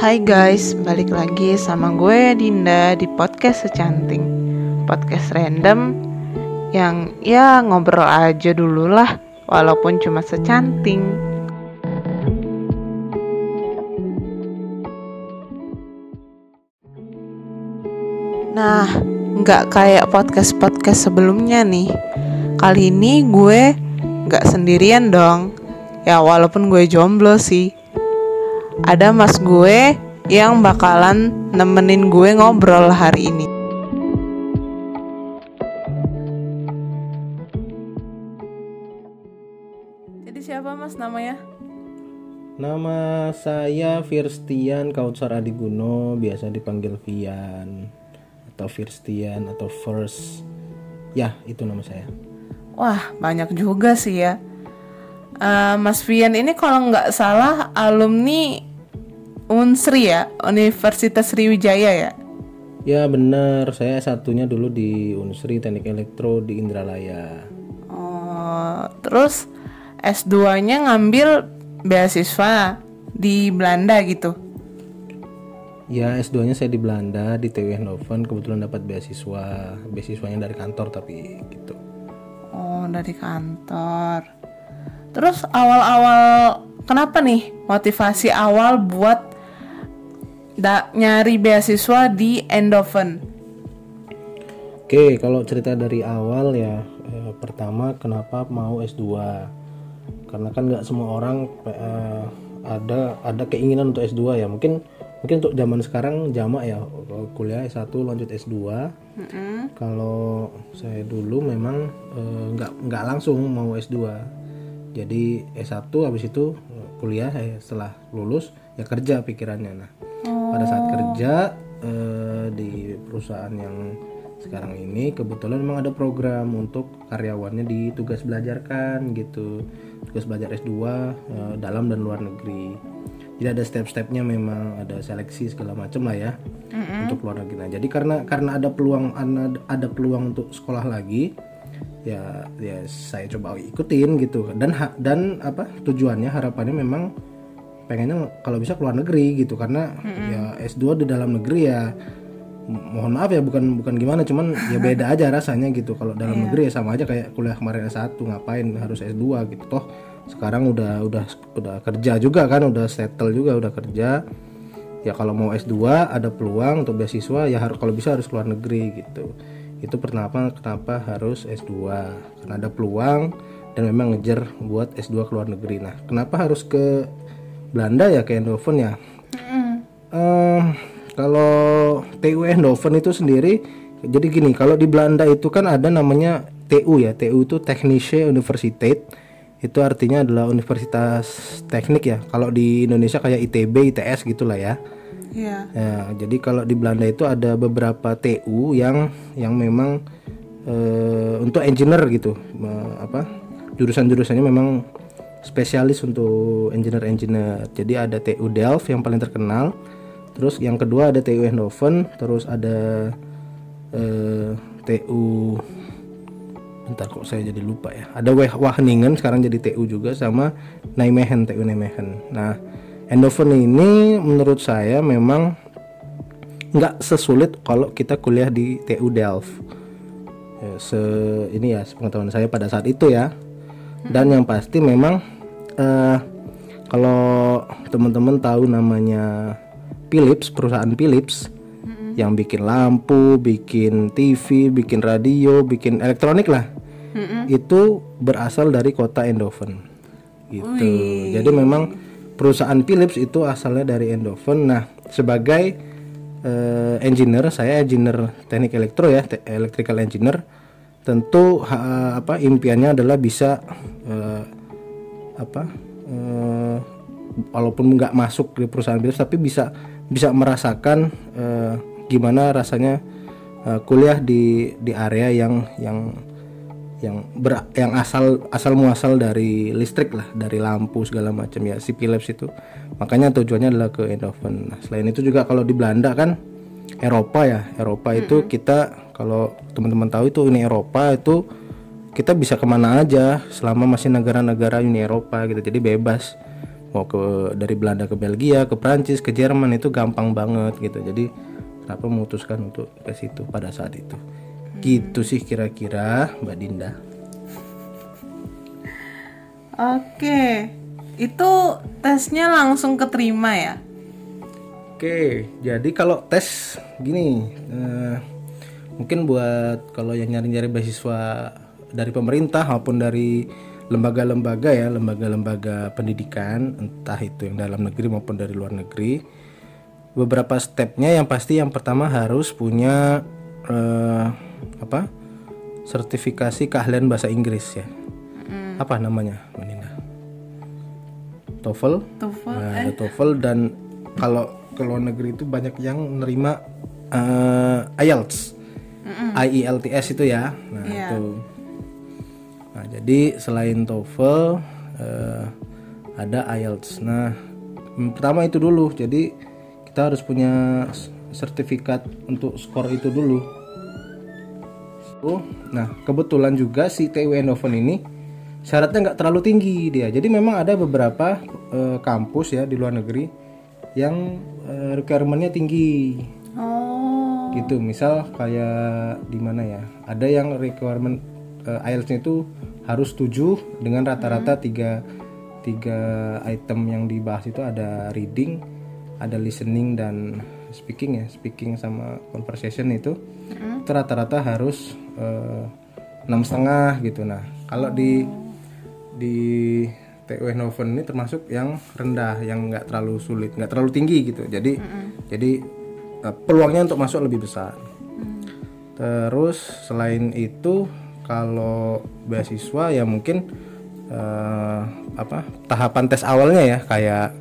Hai guys, balik lagi sama gue Dinda di podcast Secanting. Podcast random yang ya ngobrol aja dulu lah Walaupun cuma secanting. Nah, nggak kayak podcast-podcast sebelumnya nih. Kali ini gue nggak sendirian dong. Ya walaupun gue jomblo sih ada mas gue yang bakalan nemenin gue ngobrol hari ini. Jadi siapa mas namanya? Nama saya Firstian Kautsar Adiguno, biasa dipanggil Vian atau Firstian atau First. Ya, itu nama saya. Wah, banyak juga sih ya. Uh, Mas Vian ini kalau nggak salah alumni Unsri ya, Universitas Sriwijaya ya? Ya benar, saya satunya dulu di Unsri Teknik Elektro di Indralaya. Oh, terus S2-nya ngambil beasiswa di Belanda gitu? Ya S2-nya saya di Belanda di TU Eindhoven kebetulan dapat beasiswa, beasiswanya dari kantor tapi gitu. Oh dari kantor. Terus awal-awal kenapa nih motivasi awal buat da nyari beasiswa di Eindhoven? Oke, kalau cerita dari awal ya, eh, pertama kenapa mau S2? Karena kan nggak semua orang eh, ada ada keinginan untuk S2 ya. Mungkin mungkin untuk zaman sekarang jamak ya kuliah S1 lanjut S2. Mm -hmm. Kalau saya dulu memang eh, nggak eh, nggak langsung mau S2 jadi S1 habis itu kuliah ya setelah lulus ya kerja pikirannya nah. Pada saat kerja eh, di perusahaan yang sekarang ini kebetulan memang ada program untuk karyawannya ditugas belajarkan gitu. Tugas belajar S2 eh, dalam dan luar negeri. Jadi ada step-stepnya memang ada seleksi segala macam lah ya mm-hmm. untuk luar negeri. Nah jadi karena karena ada peluang ada, ada peluang untuk sekolah lagi ya ya saya coba ikutin gitu. Dan dan apa tujuannya harapannya memang pengennya kalau bisa keluar negeri gitu karena mm-hmm. ya S2 di dalam negeri ya mohon maaf ya bukan bukan gimana cuman ya beda aja rasanya gitu. Kalau dalam yeah. negeri ya sama aja kayak kuliah kemarin S1 ngapain harus S2 gitu. Toh sekarang udah udah udah kerja juga kan udah settle juga udah kerja. Ya kalau mau S2 ada peluang untuk beasiswa ya harus kalau bisa harus keluar negeri gitu. Itu pertama kenapa harus S2 karena ada peluang dan memang ngejar buat S2 ke luar negeri. Nah kenapa harus ke Belanda ya ke Eindhoven ya? Mm. um, kalau TU Eindhoven itu sendiri jadi gini kalau di Belanda itu kan ada namanya TU ya. TU itu Technische Universiteit. Itu artinya adalah universitas teknik ya. Kalau di Indonesia kayak ITB ITS gitulah ya. Yeah. Ya, jadi kalau di Belanda itu ada beberapa TU yang yang memang uh, untuk engineer gitu, uh, apa jurusan-jurusannya memang spesialis untuk engineer-engineer. Jadi ada TU Delft yang paling terkenal, terus yang kedua ada TU Eindhoven, terus ada uh, TU Bentar kok saya jadi lupa ya. Ada Wageningen sekarang jadi TU juga sama Nijmegen TU Nijmegen. Nah, Endoven ini menurut saya memang nggak sesulit kalau kita kuliah di TU Delft. Ya, se ini ya pengetahuan saya pada saat itu ya. Dan yang pasti memang uh, kalau teman-teman tahu namanya Philips, perusahaan Philips mm-hmm. yang bikin lampu, bikin TV, bikin radio, bikin elektronik lah. Mm-hmm. Itu berasal dari kota Endoven. Gitu. Ui. Jadi memang perusahaan Philips itu asalnya dari Eindhoven. Nah, sebagai uh, engineer, saya engineer teknik elektro ya, te electrical engineer. Tentu ha, apa impiannya adalah bisa uh, apa uh, walaupun nggak masuk di perusahaan Philips tapi bisa bisa merasakan uh, gimana rasanya uh, kuliah di di area yang yang yang ber, yang asal asal muasal dari listrik lah dari lampu segala macam ya si Philips itu. Makanya tujuannya adalah ke Eindhoven. Nah selain itu juga kalau di Belanda kan Eropa ya. Eropa itu mm -hmm. kita kalau teman-teman tahu itu Uni Eropa itu kita bisa ke mana aja selama masih negara-negara Uni Eropa gitu. Jadi bebas. Mau ke dari Belanda ke Belgia ke Prancis ke Jerman itu gampang banget gitu. Jadi kenapa memutuskan untuk ke situ pada saat itu? Gitu sih kira-kira Mbak Dinda. Oke, itu tesnya langsung keterima ya? Oke, jadi kalau tes gini, eh, mungkin buat kalau yang nyari-nyari beasiswa dari pemerintah maupun dari lembaga-lembaga ya, lembaga-lembaga pendidikan, entah itu yang dalam negeri maupun dari luar negeri, beberapa stepnya yang pasti yang pertama harus punya eh, apa? Sertifikasi keahlian bahasa Inggris ya. Apa namanya, Mbak Nina? TOEFL. TOEFL, Nah, ada TOEFL dan kalau ke luar negeri itu banyak yang nerima eh, IELTS. IELTS itu ya. Nah, itu. Nah, jadi selain TOEFL eh, ada IELTS. Nah, pertama itu dulu. Jadi kita harus punya sertifikat untuk skor itu dulu. Oh, nah kebetulan juga si TU Eindhoven ini syaratnya nggak terlalu tinggi dia. Jadi memang ada beberapa eh, kampus ya di luar negeri yang eh, requirementnya tinggi Oh, gitu. Misal kayak di mana ya? Ada yang requirement eh, IELTS-nya itu harus 7 dengan rata-rata tiga tiga item yang dibahas itu ada reading, ada listening dan speaking ya, speaking sama conversation itu. Itu rata-rata harus eh, enam setengah gitu. Nah, kalau di di TU Eindhoven ini termasuk yang rendah, yang nggak terlalu sulit, nggak terlalu tinggi gitu. Jadi jadi eh, peluangnya untuk masuk lebih besar. Terus selain itu kalau beasiswa ya mungkin eh, apa tahapan tes awalnya ya kayak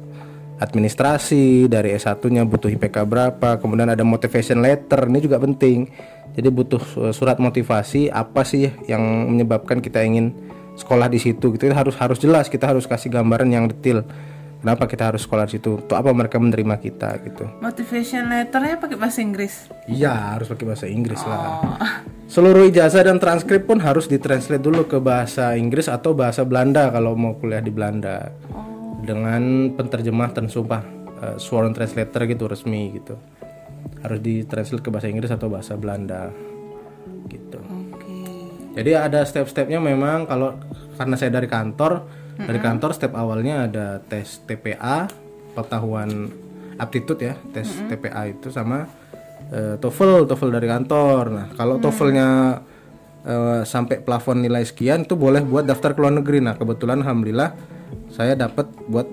administrasi dari S1-nya butuh IPK berapa, kemudian ada motivation letter ini juga penting. Jadi butuh surat motivasi apa sih yang menyebabkan kita ingin sekolah di situ gitu. Harus harus jelas kita harus kasih gambaran yang detail. Kenapa kita harus sekolah di situ? Untuk apa mereka menerima kita gitu. Motivation letternya pakai bahasa Inggris. iya harus pakai bahasa Inggris lah. Oh, seluruh ijazah dan transkrip pun harus ditranslate dulu ke bahasa Inggris atau bahasa Belanda kalau mau kuliah di Belanda. Dengan penterjemah dan sumpah eh, sworn translator gitu resmi gitu. Harus ditranslate ke bahasa Inggris atau bahasa Belanda. Jadi ada step-stepnya memang kalau karena saya dari kantor, dari kantor step awalnya ada tes TPA, pengetahuan aptitude ya, tes TPA itu sama eh, TOEFL, TOEFL dari kantor. Nah, kalau TOEFL-nya eh, sampai plafon nilai sekian itu boleh buat daftar ke luar negeri. Nah, kebetulan alhamdulillah saya dapat buat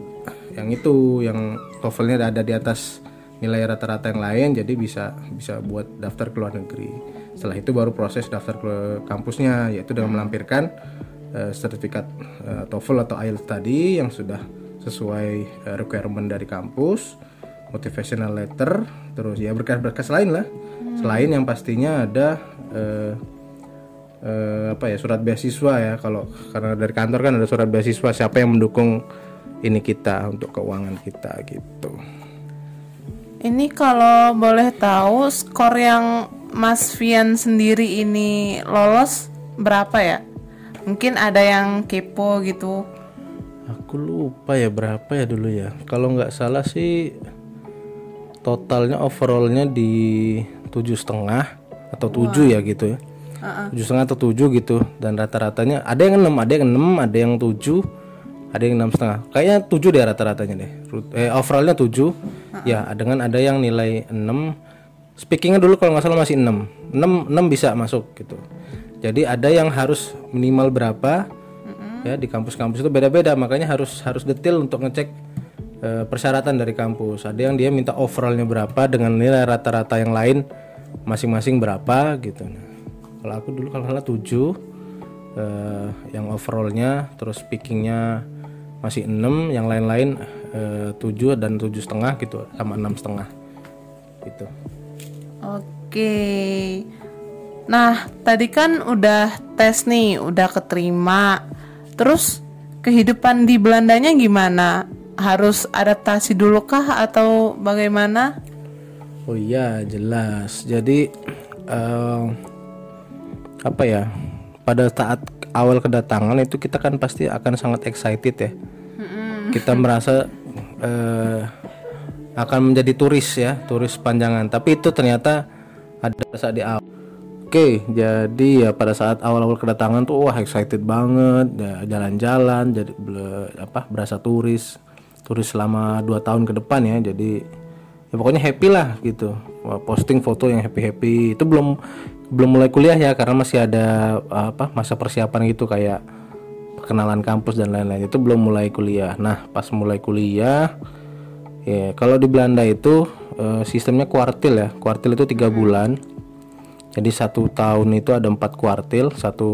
yang itu, yang TOEFL-nya ada di atas nilai rata-rata yang lain jadi bisa bisa buat daftar ke luar negeri. Setelah itu baru proses daftar ke kampusnya yaitu dengan melampirkan eh, sertifikat eh, TOEFL atau IELTS tadi yang sudah sesuai eh, requirement dari kampus, motivational letter, terus ya berkas-berkas lain lah. Selain yang pastinya ada eh, eh, apa ya surat beasiswa ya kalau karena dari kantor kan ada surat beasiswa siapa yang mendukung ini kita untuk keuangan kita gitu. Ini kalau boleh tahu skor yang Mas Fian sendiri ini lolos berapa ya? Mungkin ada yang kepo gitu. Aku lupa ya berapa ya dulu ya. Kalau nggak salah sih totalnya overallnya di tujuh setengah atau tujuh ya gitu ya. Tujuh setengah atau tujuh gitu dan rata-ratanya ada yang enam, ada yang enam, ada yang tujuh, ada yang enam setengah. Kayaknya tujuh deh rata-ratanya deh. Eh, overallnya tujuh. Ya dengan ada yang nilai enam. Speakingnya dulu kalau nggak salah masih enam. Enam enam bisa masuk gitu. Jadi ada yang harus minimal berapa ya di kampus-kampus itu beda-beda makanya harus harus detail untuk ngecek eh, persyaratan dari kampus ada yang dia minta overallnya berapa dengan nilai rata-rata yang lain masing-masing berapa gitu nah, kalau aku dulu kalau salah 7 eh, yang overallnya terus speakingnya masih 6 yang lain-lain eh, 7 dan tujuh setengah gitu sama enam setengah gitu Oke. Nah, tadi kan udah tes nih, udah keterima. Terus kehidupan di Belandanya gimana? Harus adaptasi dulu kah atau bagaimana? Oh iya jelas. Jadi eh, apa ya? Pada saat awal kedatangan itu kita kan pasti akan sangat excited ya. Kita merasa eh, akan menjadi turis ya turis panjangan tapi itu ternyata ada saat di awal Oke, jadi ya pada saat awal-awal kedatangan tuh wah excited banget, ya, jalan-jalan, jadi ble- apa berasa turis, turis selama 2 tahun ke depan ya. Jadi ya pokoknya happy lah gitu. Posting foto yang happy-happy. Itu belum belum mulai kuliah ya karena masih ada apa masa persiapan gitu kayak perkenalan kampus dan lain-lain. Itu belum mulai kuliah. Nah, pas mulai kuliah ya kalau di Belanda itu eh, sistemnya kuartil ya. Kuartil itu tiga bulan. Jadi satu tahun itu ada empat kuartil, satu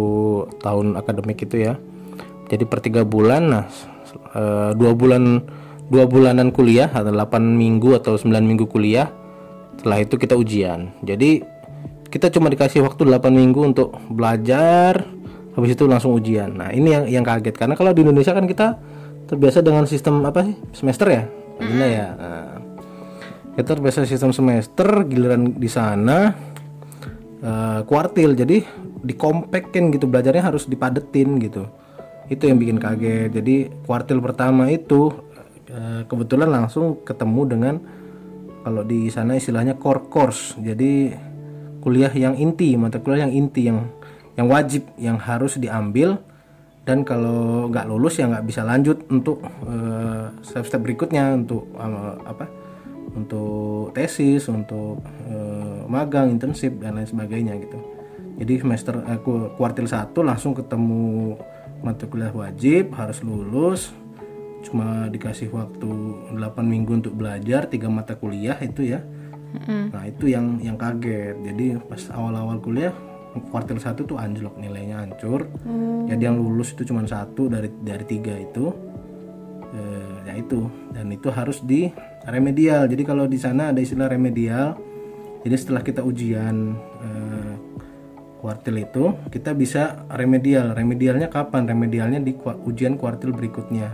tahun akademik itu ya. Jadi per tiga bulan, nah eh, dua bulan dua bulanan kuliah atau 8 minggu atau 9 minggu kuliah. Setelah itu kita ujian. Jadi kita cuma dikasih waktu 8 minggu untuk belajar, habis itu langsung ujian. Nah ini yang yang kaget. Karena kalau di Indonesia kan kita terbiasa dengan sistem apa sih semester ya, Gila ya. Nah, kita terbiasa sistem semester, giliran di sana eh, kuartil. Jadi dikompakkan gitu. Belajarnya harus dipadetin gitu. Itu yang bikin kaget. Jadi kuartil pertama itu eh, kebetulan langsung ketemu dengan kalau di sana istilahnya core course. Jadi kuliah yang inti mata kuliah yang inti yang yang wajib yang harus diambil. Dan kalau nggak lulus ya nggak bisa lanjut untuk eh, step-step berikutnya untuk eh, apa untuk tesis untuk eh, magang internship dan lain sebagainya gitu. Jadi semester ku- kuartil satu langsung ketemu mata kuliah wajib harus lulus. Cuma dikasih waktu 8 minggu untuk belajar tiga mata kuliah itu ya. Nah itu yang yang kaget. Jadi pas awal-awal kuliah kuartil satu tuh anjlok nilainya hancur. Jadi yang lulus itu cuma satu dari dari tiga itu. Eh, ya itu. Dan itu harus di remedial. Jadi kalau di sana ada istilah remedial jadi setelah kita ujian eh, kuartil itu kita bisa remedial. Remedialnya kapan? Remedialnya di ujian kuartil berikutnya.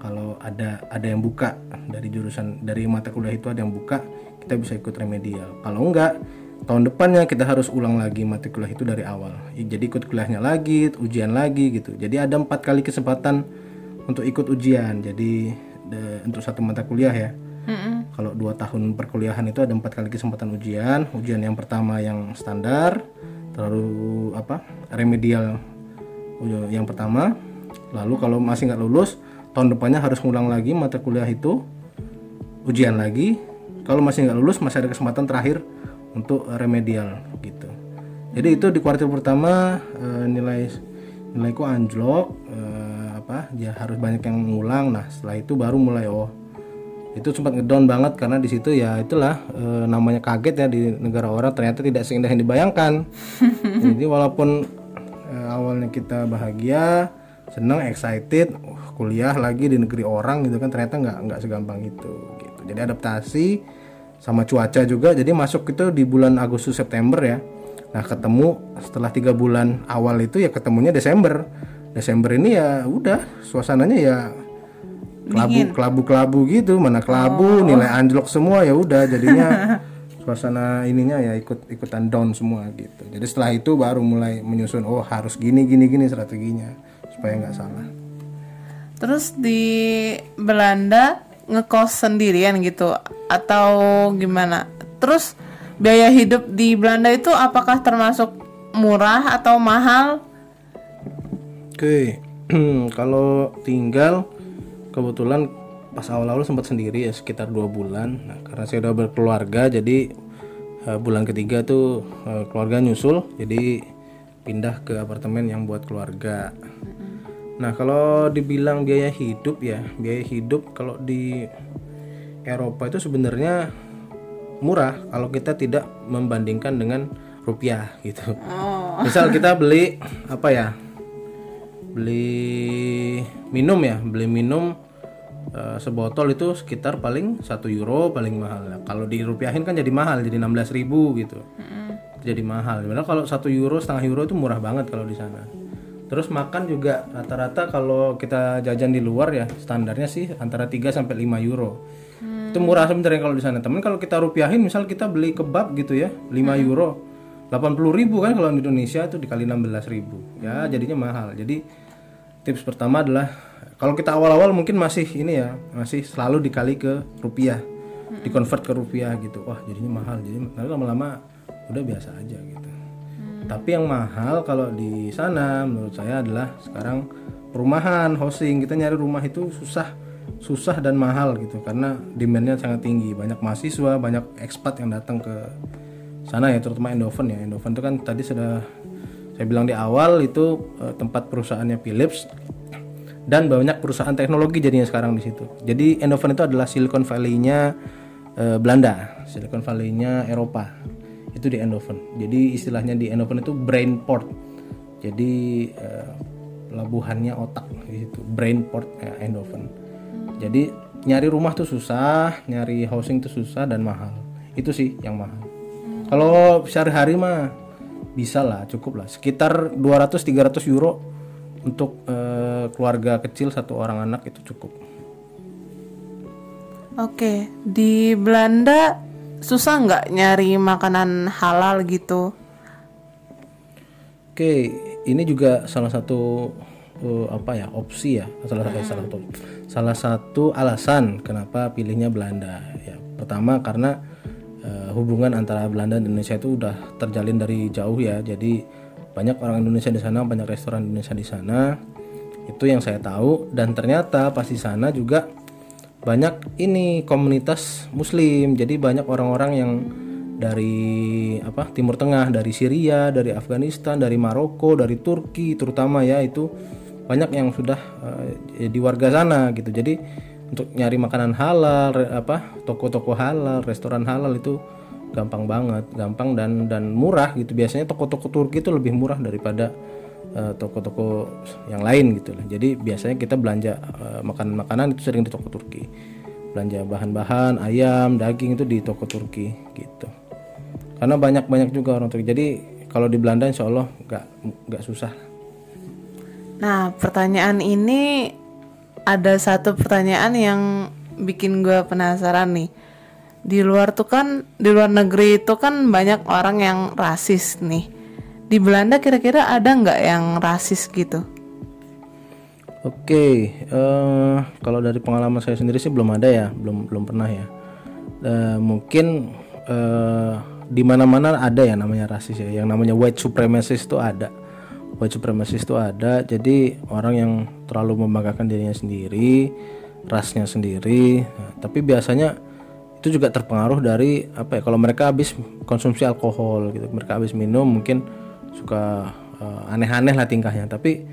Kalau ada ada yang buka dari jurusan dari mata kuliah itu ada yang buka kita bisa ikut remedial. Kalau enggak tahun depannya kita harus ulang lagi mata kuliah itu dari awal. Jadi ikut kuliahnya lagi ujian lagi gitu. Jadi ada empat kali kesempatan untuk ikut ujian. Jadi de- untuk satu mata kuliah ya. Kalau dua tahun perkuliahan itu ada empat kali kesempatan ujian. Ujian yang pertama yang standar lalu apa remedial yang pertama. Lalu kalau masih nggak lulus tahun depannya harus ngulang lagi mata kuliah itu. Ujian lagi. Kalau masih nggak lulus masih ada kesempatan terakhir untuk remedial gitu. Jadi itu di kuartil pertama eh, nilai nilaiku anjlok eh, apa ya harus banyak yang ngulang. Nah setelah itu baru mulai oh itu sempat ngedown banget karena di situ ya itulah eh, namanya kaget ya di negara orang ternyata tidak seindah yang dibayangkan. Jadi walaupun awalnya kita bahagia senang excited uh, kuliah lagi di negeri orang gitu kan ternyata nggak nggak segampang itu gitu. Jadi adaptasi sama cuaca juga. Jadi masuk itu di bulan Agustus September ya. Nah ketemu setelah tiga bulan awal itu ya ketemunya Desember. Desember ini ya udah suasananya ya kelabu kelabu kelabu gitu mana kelabu nilai anjlok semua ya udah. Jadinya suasana ininya ya ikut ikutan down semua gitu. Jadi setelah itu baru mulai menyusun oh harus gini gini gini strateginya supaya nggak salah. Terus di Belanda ngekos sendirian gitu atau gimana? Terus biaya hidup di Belanda itu apakah termasuk murah atau mahal? Oke, kalau tinggal kebetulan pas awal-awal sempat sendiri ya sekitar dua bulan. Nah, karena saya udah berkeluarga, jadi eh, bulan ketiga tuh eh, keluarga nyusul, jadi pindah ke apartemen yang buat keluarga. Nah, kalau dibilang biaya hidup ya, biaya hidup kalau di Eropa itu sebenarnya murah kalau kita tidak membandingkan dengan rupiah gitu. Misal kita beli apa ya? beli minum ya beli minum eh, sebotol itu sekitar paling satu euro paling mahal. Nah, kalau dirupiahin kan jadi mahal jadi 16.000 ribu gitu. Jadi mahal. Padahal kalau satu euro setengah euro itu murah banget kalau di sana terus makan juga rata-rata kalau kita jajan di luar ya standarnya sih antara 3 sampai 5 euro. Itu murah sebenarnya kalau di sana. Temen kalau kita rupiahin misal kita beli kebab gitu ya 5 euro 80.000 ribu kan kalau di Indonesia itu dikali 16.000 ribu. Ya jadinya mahal. Jadi tips pertama adalah kalau kita awal-awal mungkin masih ini ya masih selalu dikali ke rupiah dikonvert ke rupiah gitu. Wah jadinya mahal. Jadi lama-lama udah biasa aja gitu tapi yang mahal kalau di sana menurut saya adalah sekarang perumahan hosting kita nyari rumah itu susah susah dan mahal gitu karena demandnya sangat tinggi banyak mahasiswa banyak ekspat yang datang ke sana ya terutama Endoven ya Endoven itu kan tadi sudah saya bilang di awal itu eh, tempat perusahaannya Philips dan banyak perusahaan teknologi jadinya sekarang di situ. Jadi Endoven itu adalah Silicon Valley-nya eh, Belanda, Silicon Valley-nya Eropa. Itu di Endoven. Jadi istilahnya di Endoven itu brain port. Jadi eh, pelabuhannya otak di situ, brain port eh, Endoven. Jadi nyari rumah tuh susah, nyari housing tuh susah dan mahal. Itu sih yang mahal. Kalau sehari-hari mah bisa lah cukup lah sekitar 200-300 euro untuk eh, keluarga kecil satu orang anak itu cukup Oke, di Belanda susah nggak nyari makanan halal gitu? oke ini juga salah satu eh, apa ya opsi ya salah satu salah satu salah satu alasan kenapa pilihnya Belanda. Ya pertama karena eh, hubungan antara Belanda dan Indonesia itu udah terjalin dari jauh ya. Jadi banyak orang Indonesia di sana banyak restoran Indonesia di sana. Itu yang saya tahu dan ternyata pas di sana juga banyak ini komunitas muslim. Jadi banyak orang-orang yang dari apa Timur Tengah dari Syria dari Afghanistan dari Maroko dari Turki terutama ya itu banyak yang sudah eh, di warga sana gitu. Jadi untuk nyari makanan halal apa toko-toko halal restoran halal itu gampang banget gampang dan dan murah gitu. Biasanya toko-toko Turki itu lebih murah daripada eh, toko-toko yang lain gitu lah. Jadi biasanya kita belanja eh, makanan-makanan itu sering di toko Turki. Belanja bahan-bahan ayam daging itu di toko Turki gitu. Karena banyak-banyak juga orang Turki. Jadi kalau di Belanda insya Allah nggak nggak susah. Nah, pertanyaan ini ada satu pertanyaan yang bikin gue penasaran nih. Di luar tuh kan, di luar negeri itu kan banyak orang yang rasis nih. Di Belanda kira-kira ada nggak yang rasis gitu? Oke, eh, kalau dari pengalaman saya sendiri sih belum ada ya, belum belum pernah ya. Eh, mungkin eh, di mana-mana ada ya namanya rasis ya, yang namanya white supremacist itu ada. White supremacist itu ada, jadi orang yang terlalu membanggakan dirinya sendiri, rasnya sendiri. Nah, tapi biasanya itu juga terpengaruh dari apa ya? Kalau mereka habis konsumsi alkohol gitu, mereka habis minum mungkin suka eh, aneh-aneh lah tingkahnya. Tapi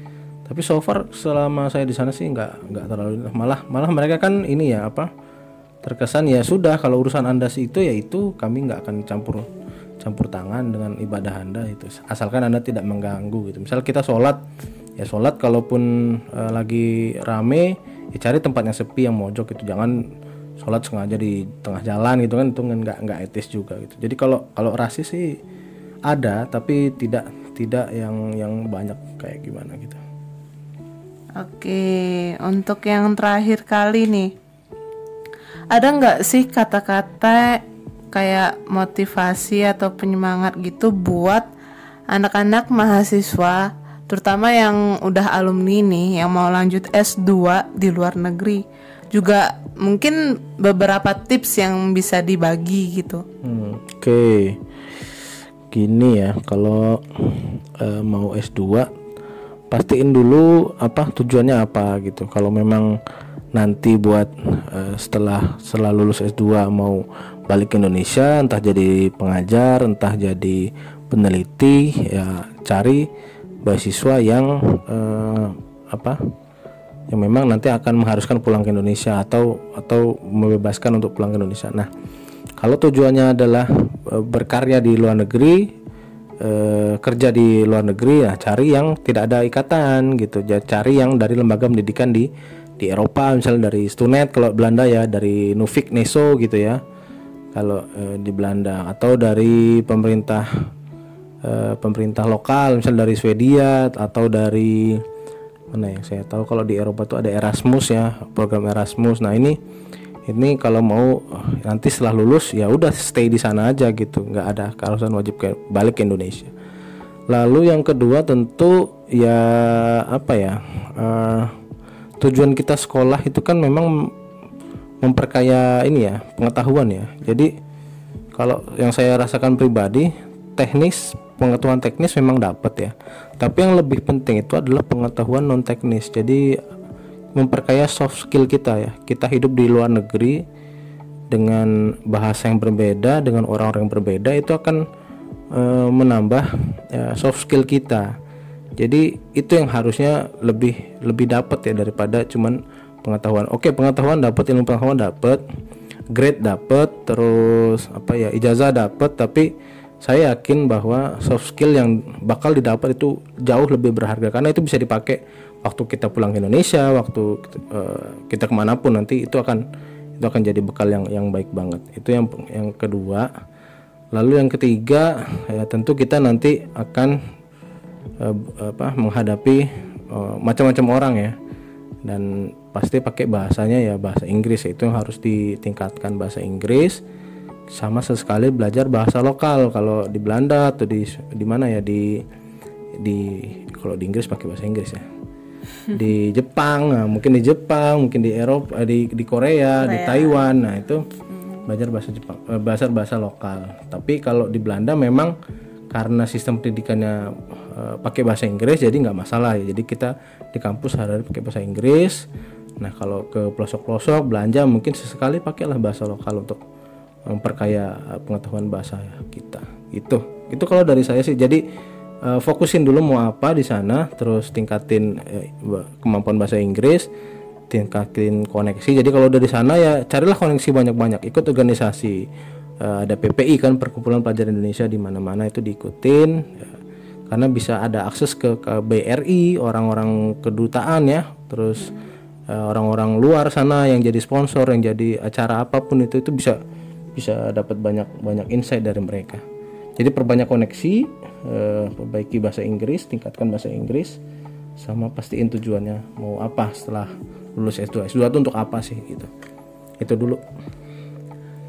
tapi so far selama saya di sana sih nggak nggak terlalu malah malah mereka kan ini ya apa terkesan ya sudah kalau urusan anda sih itu ya itu kami nggak akan campur campur tangan dengan ibadah anda itu. Asalkan anda tidak mengganggu gitu. Misal kita sholat ya sholat kalaupun eh, lagi rame ya cari tempat yang sepi yang mojok gitu. Jangan sholat sengaja di tengah jalan gitu kan. Itu kan nggak nggak etis juga gitu. Jadi kalau kalau rasis sih ada tapi tidak tidak yang yang banyak kayak gimana gitu. Oke, untuk yang terakhir kali nih, ada nggak sih kata-kata kayak motivasi atau penyemangat gitu buat anak-anak mahasiswa, terutama yang udah alumni nih, yang mau lanjut S2 di luar negeri, juga mungkin beberapa tips yang bisa dibagi gitu. Hmm, Oke, gini ya kalau eh, mau S2 pastiin dulu apa tujuannya apa gitu. Kalau memang nanti buat eh, setelah setelah lulus S2 mau balik ke Indonesia, entah jadi pengajar, entah jadi peneliti, ya cari beasiswa yang eh, apa yang memang nanti akan mengharuskan pulang ke Indonesia atau atau membebaskan untuk pulang ke Indonesia. Nah, kalau tujuannya adalah e, berkarya di luar negeri, e, kerja di luar negeri, ya cari yang tidak ada ikatan gitu. Cari yang dari lembaga pendidikan di di Eropa, misalnya dari Stunet kalau Belanda ya, dari Nufik Neso gitu ya. Kalau e, di Belanda atau dari pemerintah e, pemerintah lokal, misalnya dari Swedia atau dari mana yang saya tahu kalau di Eropa tuh ada Erasmus ya program Erasmus nah ini ini kalau mau nanti setelah lulus ya udah stay di sana aja gitu. Nggak ada keharusan wajib ke balik ke Indonesia. Lalu yang kedua tentu ya apa ya uh, tujuan kita sekolah itu kan memang memperkaya ini ya pengetahuan ya. Jadi kalau yang saya rasakan pribadi teknis pengetahuan teknis memang dapat ya. Tapi yang lebih penting itu adalah pengetahuan non teknis jadi memperkaya soft skill kita ya. Kita hidup di luar negeri dengan bahasa yang berbeda dengan orang-orang yang berbeda itu akan e, menambah ya, soft skill kita. Jadi itu yang harusnya lebih lebih dapat ya daripada cuman pengetahuan. Oke pengetahuan dapat ilmu pengetahuan dapat grade dapat terus apa ya ijazah dapat tapi saya yakin bahwa soft skill yang bakal didapat itu jauh lebih berharga karena itu bisa dipakai waktu kita pulang ke Indonesia, waktu uh, kita ke mana pun nanti itu akan itu akan jadi bekal yang yang baik banget. Itu yang yang kedua. Lalu yang ketiga ya tentu kita nanti akan uh, apa menghadapi uh, macam-macam orang ya dan pasti pakai bahasanya ya bahasa Inggris itu yang harus ditingkatkan bahasa Inggris sama sesekali belajar bahasa lokal. Kalau di Belanda atau di di mana ya di di kalau di Inggris pakai bahasa Inggris ya. Di Jepang nah, mungkin di Jepang mungkin di Eropa eh, di di Korea, Korea. di Taiwan nah itu hmm. belajar bahasa Jepang eh, bahasa bahasa lokal. Tapi kalau di Belanda memang karena sistem pendidikannya uh, pakai bahasa Inggris jadi nggak masalah ya. Jadi kita di kampus hari pakai bahasa Inggris. Nah kalau ke pelosok-pelosok belanja mungkin sesekali pakailah bahasa lokal untuk memperkaya eh, pengetahuan bahasa kita. Itu itu kalau dari saya sih. Jadi uh, fokusin dulu mau apa di sana terus tingkatin uh, kemampuan bahasa Inggris tingkatin koneksi. Jadi kalau dari sana ya carilah koneksi banyak-banyak. Ikut organisasi ada PPI kan perkumpulan pelajar Indonesia di mana-mana itu diikutin ya, karena bisa ada akses ke, ke BRI orang-orang kedutaan ya. Terus orang-orang uh, luar sana yang jadi sponsor yang jadi acara apa pun itu itu bisa bisa dapat banyak banyak insight dari mereka. Jadi perbanyak koneksi, eh, perbaiki bahasa Inggris, tingkatkan bahasa Inggris, sama pastiin tujuannya mau apa setelah lulus S2. S2 itu untuk apa sih gitu. Itu dulu.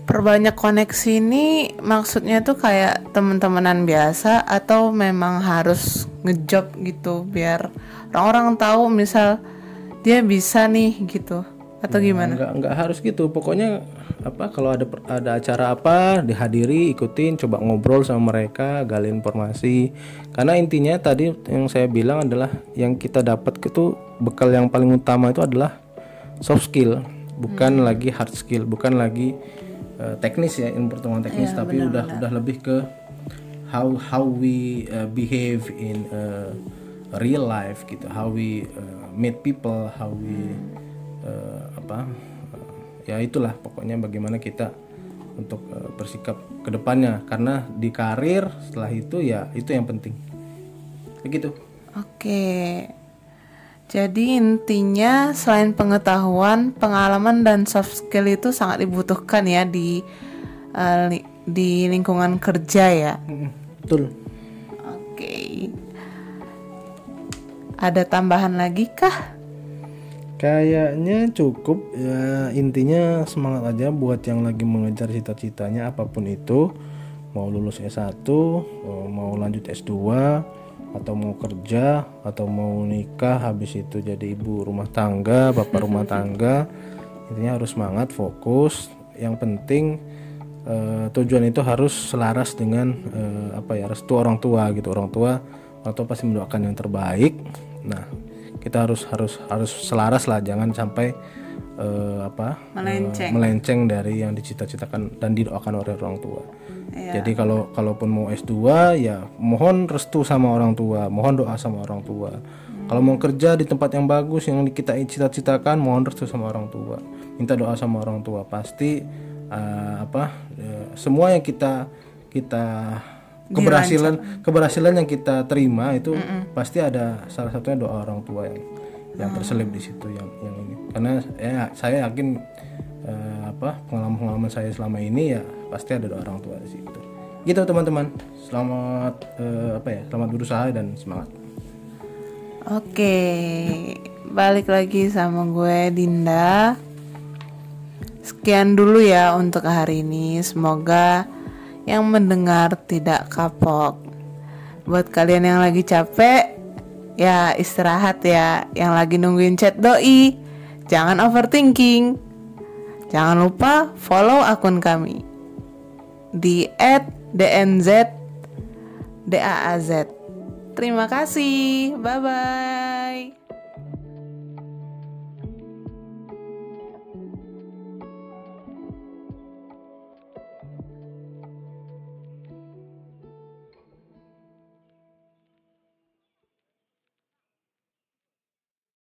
Perbanyak koneksi ini maksudnya tuh kayak teman-temanan biasa atau memang harus ngejob gitu biar orang-orang tahu misal dia bisa nih gitu atau nah, gimana? Enggak enggak harus gitu. Pokoknya apa kalau ada ada acara apa dihadiri ikutin coba ngobrol sama mereka gali informasi karena intinya tadi yang saya bilang adalah yang kita dapat itu bekal yang paling utama itu adalah soft skill bukan hmm. lagi hard skill bukan lagi uh, teknis ya ilmu pertemuan teknis ya, tapi benar, udah benar. udah lebih ke how how we uh, behave in uh, real life gitu how we uh, meet people how we uh, apa ya itulah pokoknya bagaimana kita untuk uh, bersikap ke depannya karena di karir setelah itu ya itu yang penting. Begitu. Oke. Jadi intinya selain pengetahuan pengalaman dan soft skill itu sangat dibutuhkan ya di uh, li di lingkungan kerja ya. Betul. Oke. Ada tambahan lagi kah Kayaknya cukup ya intinya semangat aja buat yang lagi mengejar cita-citanya apa pun itu mau lulus S1, eh, mau lanjut S2 atau mau kerja atau mau nikah habis itu jadi ibu rumah tangga, bapak rumah tangga. Intinya harus semangat, fokus. Yang penting uh, tujuan itu harus selaras dengan uh, apa ya restu orang tua gitu. Orang tua tua pasti mendoakan yang terbaik. Nah, kita harus harus harus selaras lah jangan sampai uh, apa melenceng. Uh, melenceng dari yang dicita-citakan dan didoakan oleh orang tua. Iya. Jadi kalau kalaupun mau S2 ya mohon restu sama orang tua, mohon doa sama orang tua. Hmm. Kalau mau kerja di tempat yang bagus yang kita cita-citakan mohon restu sama orang tua. Minta doa sama orang tua. Pasti uh, apa uh, semua yang kita kita keberhasilan keberhasilan yang kita terima itu mm -mm. pasti ada salah satunya doa orang tua yang yang mm. terselip di situ yang yang ini. Karena ya saya yakin uh, apa pengalaman pengalaman saya selama ini ya pasti ada doa orang tua di situ. Gitu teman-teman. Selamat uh, apa ya selamat berusaha dan semangat. Oke balik lagi sama gue Dinda. Sekian dulu ya untuk hari ini. Semoga yang mendengar tidak kapok. Buat kalian yang lagi capek, Ya istirahat ya. Yang lagi nungguin chat doi Jangan overthinking. Jangan lupa follow akun kami Di @dnz DAAZ Terima kasih. Bye bye